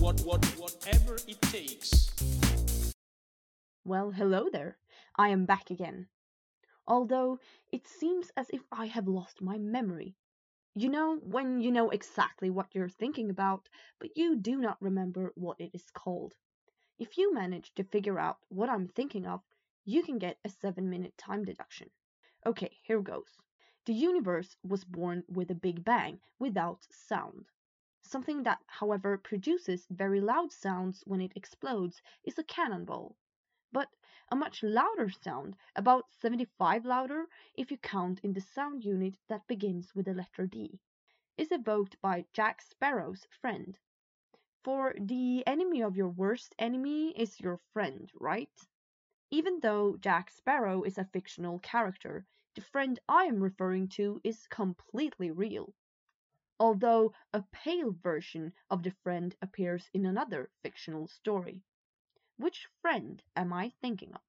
what, whatever it takes. Well, hello there. I am back again. Although it seems as if I have lost my memory. You know, when you know exactly what you're thinking about, but you do not remember what it is called. If you manage to figure out what I'm thinking of, you can get a 7 minute time deduction. Okay, here goes. The universe was born with a big bang without sound. Something that, however, produces very loud sounds when it explodes is a cannonball. But a much louder sound, about 75 louder if you count in the sound unit that begins with the letter D, is evoked by Jack Sparrow's friend. For the enemy of your worst enemy is your friend, right? Even though Jack Sparrow is a fictional character, the friend I am referring to is completely real. Although a pale version of the friend appears in another fictional story. Which friend am I thinking of?